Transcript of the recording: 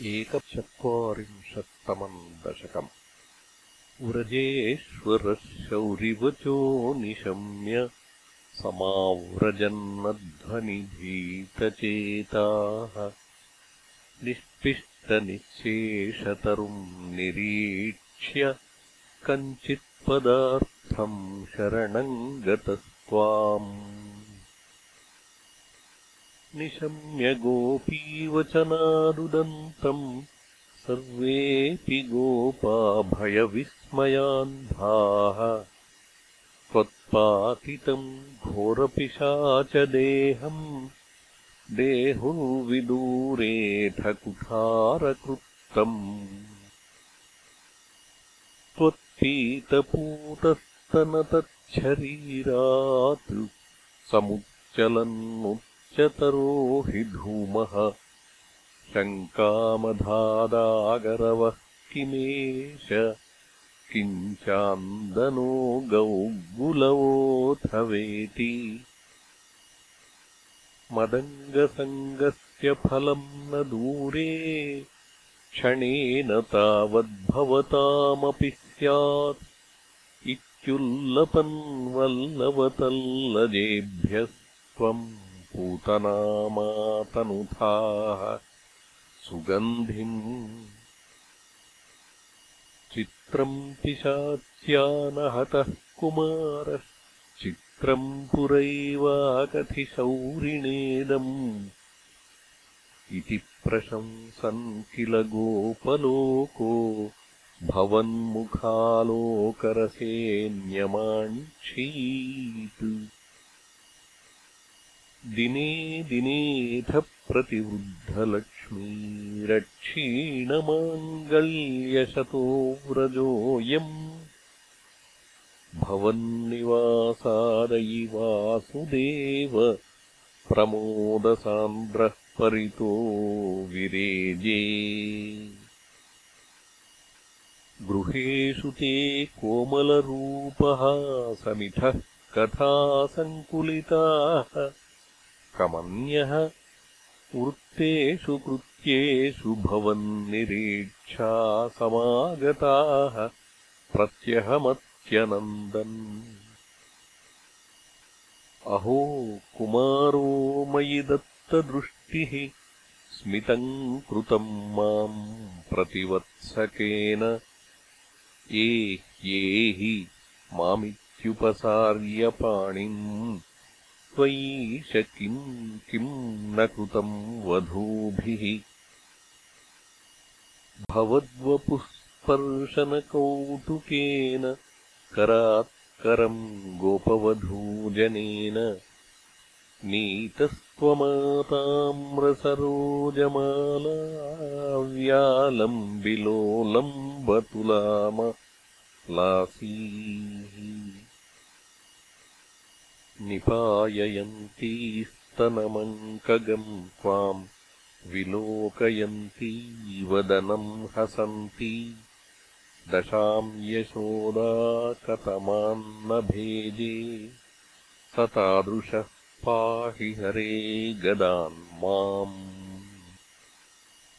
एकचत्वारिंशत्तमम् दशकम्। व्रजेश्वरः शौरिवचो निशम्य समाव्रजन्नध्वनिभीतचेताः निष्पिष्टनिःशेषतरुम् निरीक्ष्य कञ्चित्पदार्थम् शरणम् गतस्त्वाम् निशम्य गोपीवचनादुदन्तम् सर्वेऽपि गोपा भयविस्मयान्धाः त्वत्पातितम् घोरपिशाचदेहम् देहुर्विदूरेऽथ कुठारकृत्तम् त्वत्पीतपूतस्तनतच्छरीरात् समुच्चलन्नु चतरो हि धूमः। शङ्कामधादागरवः किमेष? किञ्चान्दनो गौगुलवोऽथवेति। मदङ्गसङ्गस्य फलम् न दूरे। क्षणेन तावद्भवतामपि स्यात्। इत्युल्लपन्वल्लवतल्लजेभ्यस्त्वम् पूतनामातनुथाः सुगन्धिम् चित्रम् पिशाच्यानहतः कुमारश्चित्रम् पुरैवाकथिशौरिणेदम् इति प्रशंसन् किल गोपलोको भवन्मुखालोकरसेऽन्यमाञ्छीत् दिने दिनेऽथ प्रतिवृद्धलक्ष्मीरक्षीणमाङ्गल्यशतो व्रजोऽयम् भवन्निवासादयि वासुदेव प्रमोदसान्द्रः परितो विरेजे। गृहेषु ते कोमलरूपः समिथः कथासङ्कुलिताः कमन्यः वृत्तेषु कृत्येषु भवन्निरीक्षा समागताः प्रत्यहमत्यनन्दन्। अहो कुमारो मयि दत्तदृष्टिः स्मितम् कृतम् माम् प्रतिवत्सकेन। ये ये हि मामित्युपसार्यपाणिम् त्वयीश किम् किम् न कृतम् वधूभिः? भवद्वपुःस्पर्शनकौतुकेन करात्करम् गोपवधूजनेन नीतस्त्वमाताम्रसरोजमालाव्यालम् विलोलम् बतुलाम लासीः निपाययन्तीस्तनमङ्कगम् त्वाम् विलोकयन्ती वदनम् हसन्ती। दशाम् यशोदा कतमान्न भेजे स तादृशः पाहि हरे गदान् माम्